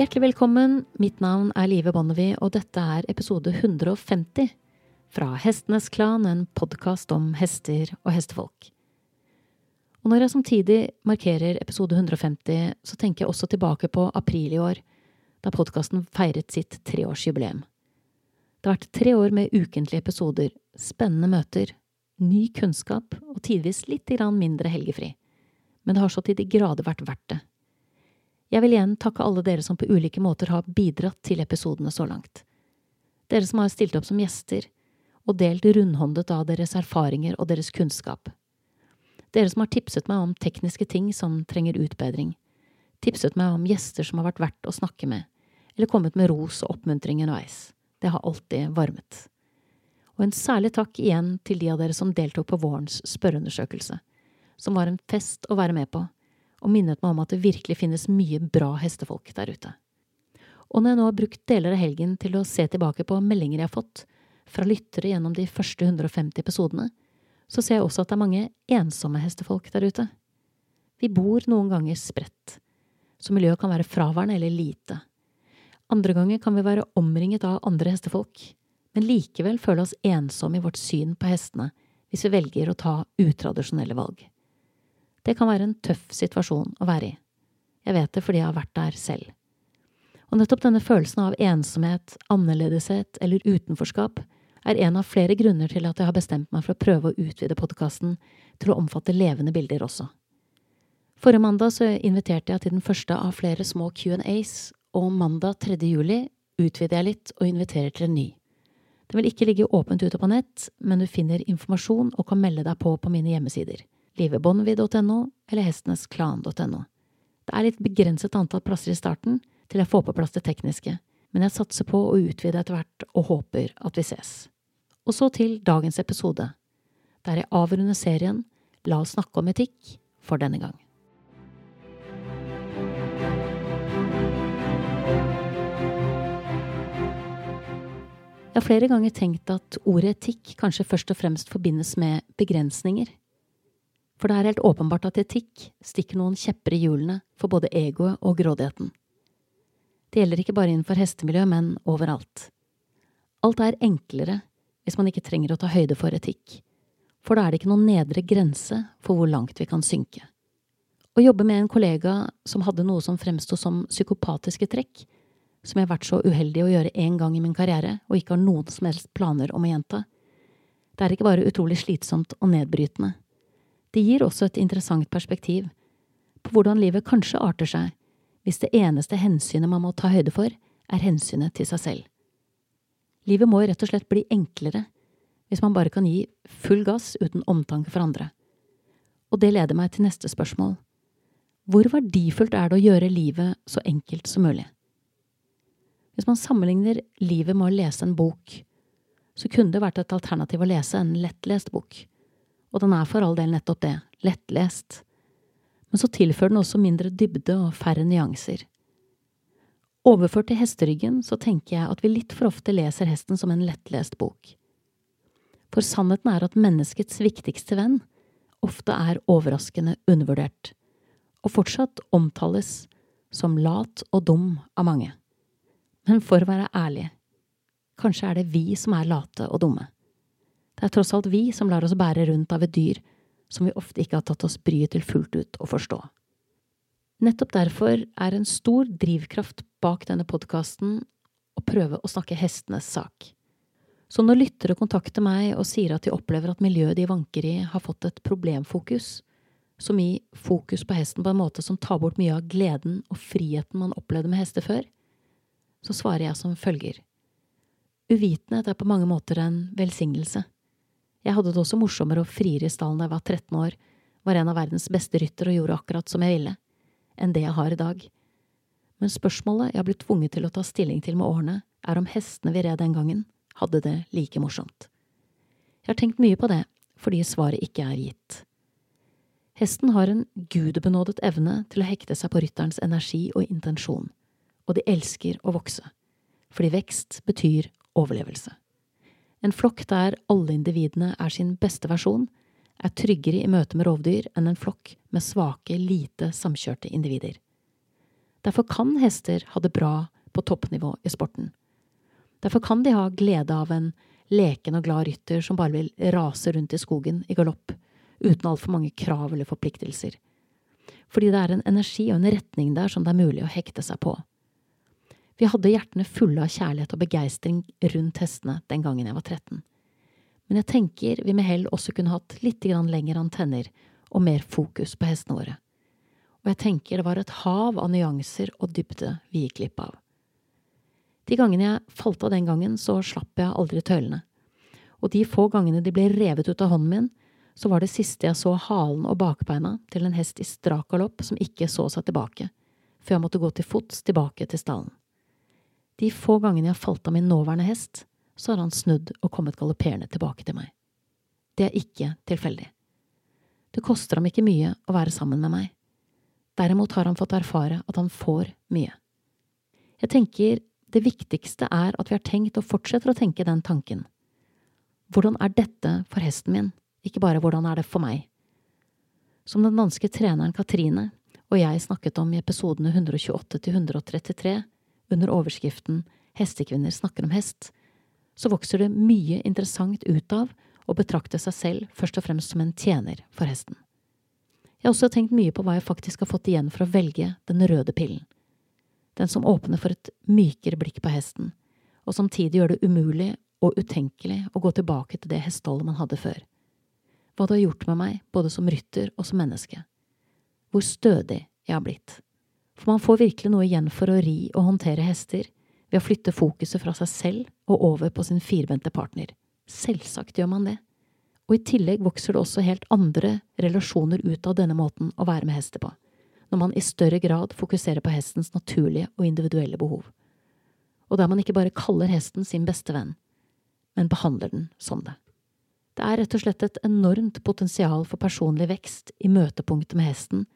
Hjertelig velkommen. Mitt navn er Live Bonnevie, og dette er episode 150 fra Hestenes Klan, en podkast om hester og hestefolk. Og når jeg samtidig markerer episode 150, så tenker jeg også tilbake på april i år, da podkasten feiret sitt treårsjubileum. Det har vært tre år med ukentlige episoder, spennende møter, ny kunnskap og tidvis litt mindre helgefri. Men det har så til de grader vært verdt det. Jeg vil igjen takke alle dere som på ulike måter har bidratt til episodene så langt. Dere som har stilt opp som gjester, og delt rundhåndet av deres erfaringer og deres kunnskap. Dere som har tipset meg om tekniske ting som trenger utbedring, tipset meg om gjester som har vært verdt å snakke med, eller kommet med ros og oppmuntring underveis. Det har alltid varmet. Og en særlig takk igjen til de av dere som deltok på vårens spørreundersøkelse, som var en fest å være med på, og minnet meg om at det virkelig finnes mye bra hestefolk der ute. Og når jeg nå har brukt deler av helgen til å se tilbake på meldinger jeg har fått, fra lyttere gjennom de første 150 episodene, så ser jeg også at det er mange ensomme hestefolk der ute. Vi bor noen ganger spredt, så miljøet kan være fraværende eller lite. Andre ganger kan vi være omringet av andre hestefolk, men likevel føle oss ensomme i vårt syn på hestene hvis vi velger å ta utradisjonelle valg. Det kan være en tøff situasjon å være i. Jeg vet det fordi jeg har vært der selv. Og nettopp denne følelsen av ensomhet, annerledeshet eller utenforskap er en av flere grunner til at jeg har bestemt meg for å prøve å utvide podkasten til å omfatte levende bilder også. Forrige mandag så inviterte jeg til den første av flere små Q&As, og mandag 3. juli utvider jeg litt og inviterer til en ny. Den vil ikke ligge åpent ute på nett, men du finner informasjon og kan melde deg på på mine hjemmesider, livebonnevie.no eller hestenesklan.no. Det er litt begrenset antall plasser i starten til jeg får på plass det tekniske, men jeg satser på å utvide etter hvert og håper at vi ses. Og så til dagens episode, der jeg avrunder serien La oss snakke om etikk for denne gang. Jeg har flere ganger tenkt at ordet etikk kanskje først og fremst forbindes med begrensninger. For det er helt åpenbart at etikk stikker noen kjepper i hjulene for både egoet og grådigheten. Det gjelder ikke bare innenfor hestemiljøet, men overalt. Alt er enklere hvis man ikke trenger å ta høyde for etikk, for da er det ikke noen nedre grense for hvor langt vi kan synke. Å jobbe med en kollega som hadde noe som fremsto som psykopatiske trekk, som jeg har vært så uheldig å gjøre én gang i min karriere og ikke har noen som helst planer om å gjenta, det er ikke bare utrolig slitsomt og nedbrytende. Det gir også et interessant perspektiv på hvordan livet kanskje arter seg hvis det eneste hensynet man må ta høyde for, er hensynet til seg selv. Livet må rett og slett bli enklere hvis man bare kan gi full gass uten omtanke for andre. Og det leder meg til neste spørsmål. Hvor verdifullt er det å gjøre livet så enkelt som mulig? Hvis man sammenligner livet med å lese en bok, så kunne det vært et alternativ å lese en lettlest bok. Og den er for all del nettopp det, lettlest men så tilfører den også mindre dybde og færre nyanser. Overført til hesteryggen så tenker jeg at vi litt for ofte leser hesten som en lettlest bok. For sannheten er at menneskets viktigste venn ofte er overraskende undervurdert, og fortsatt omtales som lat og dum av mange. Men for å være ærlig, kanskje er det vi som er late og dumme. Det er tross alt vi som lar oss bære rundt av et dyr som vi ofte ikke har tatt oss bryet til fullt ut å forstå. Nettopp derfor er en stor drivkraft bak denne podkasten å prøve å snakke hestenes sak. Så når lyttere kontakter meg og sier at de opplever at miljøet de vanker i, har fått et problemfokus, som i fokus på hesten på en måte som tar bort mye av gleden og friheten man opplevde med hester før, så svarer jeg som følger. Uvitenhet er på mange måter en velsignelse. Jeg hadde det også morsommere og friere i stallen da jeg var 13 år, var en av verdens beste ryttere og gjorde akkurat som jeg ville, enn det jeg har i dag. Men spørsmålet jeg har blitt tvunget til å ta stilling til med årene, er om hestene vi red den gangen, hadde det like morsomt. Jeg har tenkt mye på det, fordi svaret ikke er gitt. Hesten har en gudebenådet evne til å hekte seg på rytterens energi og intensjon, og de elsker å vokse, fordi vekst betyr overlevelse. En flokk der alle individene er sin beste versjon, er tryggere i møte med rovdyr enn en flokk med svake, lite samkjørte individer. Derfor kan hester ha det bra på toppnivå i sporten. Derfor kan de ha glede av en leken og glad rytter som bare vil rase rundt i skogen i galopp, uten altfor mange krav eller forpliktelser. Fordi det er en energi og en retning der som det er mulig å hekte seg på. Vi hadde hjertene fulle av kjærlighet og begeistring rundt hestene den gangen jeg var 13. Men jeg tenker vi med hell også kunne hatt litt lengre antenner og mer fokus på hestene våre. Og jeg tenker det var et hav av nyanser og dybde vi gikk glipp av. De gangene jeg falt av den gangen, så slapp jeg aldri tøylene. Og de få gangene de ble revet ut av hånden min, så var det siste jeg så halen og bakbeina til en hest i strak galopp som ikke så seg tilbake, før jeg måtte gå til fots tilbake til stallen. De få gangene jeg har falt av min nåværende hest, så har han snudd og kommet galopperende tilbake til meg. Det er ikke tilfeldig. Det koster ham ikke mye å være sammen med meg. Derimot har han fått erfare at han får mye. Jeg tenker det viktigste er at vi har tenkt og fortsetter å tenke den tanken. Hvordan er dette for hesten min, ikke bare hvordan er det for meg? Som den danske treneren Katrine og jeg snakket om i episodene 128 til 133 under overskriften Hestekvinner snakker om hest, så vokser det mye interessant ut av å betrakte seg selv først og fremst som en tjener for hesten. Jeg har også tenkt mye på hva jeg faktisk har fått igjen for å velge den røde pillen den som åpner for et mykere blikk på hesten, og samtidig gjør det umulig og utenkelig å gå tilbake til det hesteholdet man hadde før. Hva det har gjort med meg, både som rytter og som menneske. Hvor stødig jeg har blitt. For man får virkelig noe igjen for å ri og håndtere hester ved å flytte fokuset fra seg selv og over på sin firbente partner. Selvsagt gjør man det. Og i tillegg vokser det også helt andre relasjoner ut av denne måten å være med hester på når man i større grad fokuserer på hestens naturlige og individuelle behov, og der man ikke bare kaller hesten sin beste venn, men behandler den som det. Det er rett og slett et enormt potensial for personlig vekst i møtepunktet med hesten,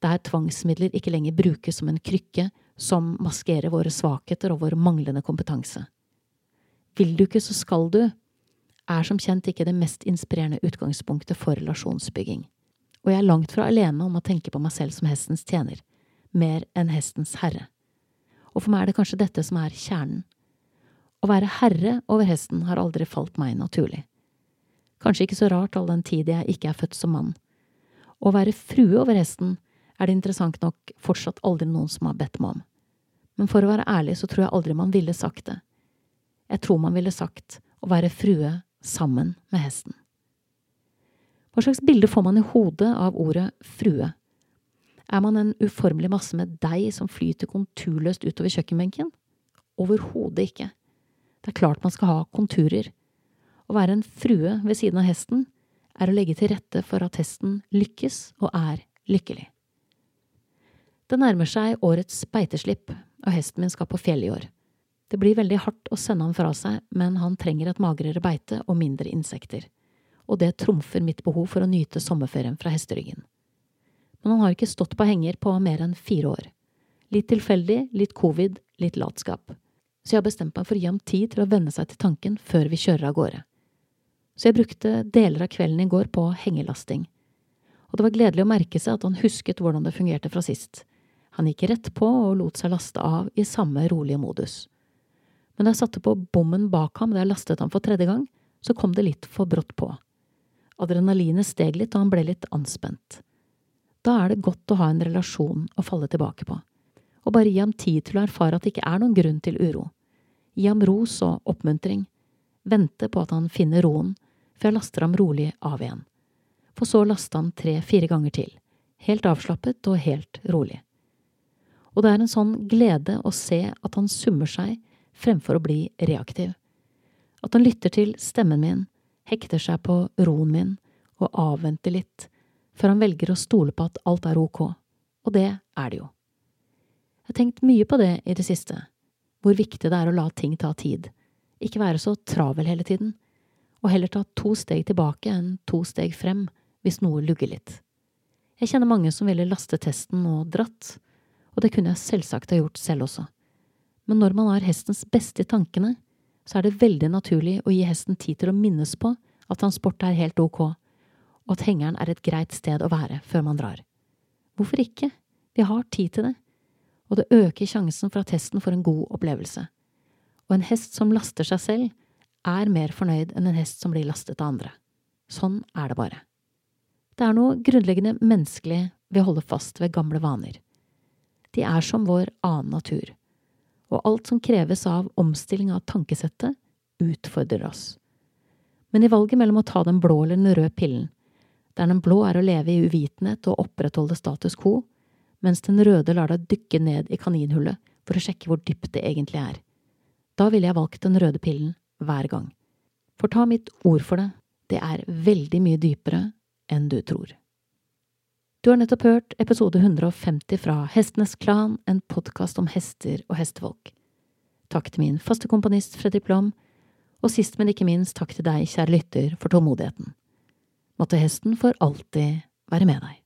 der tvangsmidler ikke lenger brukes som en krykke som maskerer våre svakheter og vår manglende kompetanse. Vil du ikke, så skal du, er som kjent ikke det mest inspirerende utgangspunktet for relasjonsbygging og jeg er langt fra alene om å tenke på meg selv som hestens tjener, mer enn hestens herre. Og for meg er det kanskje dette som er kjernen. Å være herre over hesten har aldri falt meg naturlig. Kanskje ikke så rart all den tid jeg ikke er født som mann. Å være frue over hesten er det interessant nok fortsatt aldri noen som har bedt meg om. Men for å være ærlig så tror jeg aldri man ville sagt det. Jeg tror man ville sagt å være frue sammen med hesten. Hva slags bilde får man i hodet av ordet frue? Er man en uformelig masse med deig som flyter konturløst utover kjøkkenbenken? Overhodet ikke. Det er klart man skal ha konturer. Å være en frue ved siden av hesten er å legge til rette for at hesten lykkes og er lykkelig. Det nærmer seg årets beiteslipp, og hesten min skal på fjell i år. Det blir veldig hardt å sende ham fra seg, men han trenger et magrere beite og mindre insekter og det trumfer mitt behov for å nyte sommerferien fra hesteryggen. Men han har ikke stått på henger på mer enn fire år. Litt tilfeldig, litt covid, litt latskap. Så jeg har bestemt meg for å gi ham tid til å venne seg til tanken før vi kjører av gårde. Så jeg brukte deler av kvelden i går på hengelasting. Og det var gledelig å merke seg at han husket hvordan det fungerte fra sist. Han gikk rett på og lot seg laste av i samme rolige modus. Men da jeg satte på bommen bak ham da jeg lastet ham for tredje gang, så kom det litt for brått på. Adrenalinet steg litt, og han ble litt anspent. Da er det godt å ha en relasjon å falle tilbake på, og bare gi ham tid til å erfare at det ikke er noen grunn til uro. Gi ham ros og oppmuntring. Vente på at han finner roen, før jeg laster ham rolig av igjen. For så laste ham tre–fire ganger til, helt avslappet og helt rolig. Og det er en sånn glede å se at han summer seg fremfor å bli reaktiv. At han lytter til stemmen min, hekter seg på roen min og avventer litt, før han velger å stole på at alt er ok, og det er det jo. Jeg har tenkt mye på det i det siste, hvor viktig det er å la ting ta tid, ikke være så travel hele tiden, og heller ta to steg tilbake enn to steg frem hvis noe lugger litt. Jeg kjenner mange som ville lastet testen og dratt, og det kunne jeg selvsagt ha gjort selv også. Men når man har hestens beste i tankene, så er det veldig naturlig å gi hesten tid til å minnes på at transport er helt ok, og at hengeren er et greit sted å være før man drar. Hvorfor ikke? Vi har tid til det. og det øker sjansen for at hesten får en god opplevelse. Og en hest som laster seg selv, er mer fornøyd enn en hest som blir lastet av andre. Sånn er det bare. Det er noe grunnleggende menneskelig ved å holde fast ved gamle vaner. De er som vår annen natur, og alt som kreves av omstilling av tankesettet, utfordrer oss. Men i valget mellom å ta den blå eller den røde pillen, der den blå er å leve i uvitenhet og opprettholde status quo, mens den røde lar deg dykke ned i kaninhullet for å sjekke hvor dypt det egentlig er. Da ville jeg valgt den røde pillen hver gang. For ta mitt ord for det, det er veldig mye dypere enn du tror. Du har nettopp hørt episode 150 fra Hestenes Klan, en podkast om hester og hestefolk. Takk til min faste komponist Fredrik Blom, og sist, men ikke minst, takk til deg, kjære lytter, for tålmodigheten. Måtte hesten for alltid være med deg.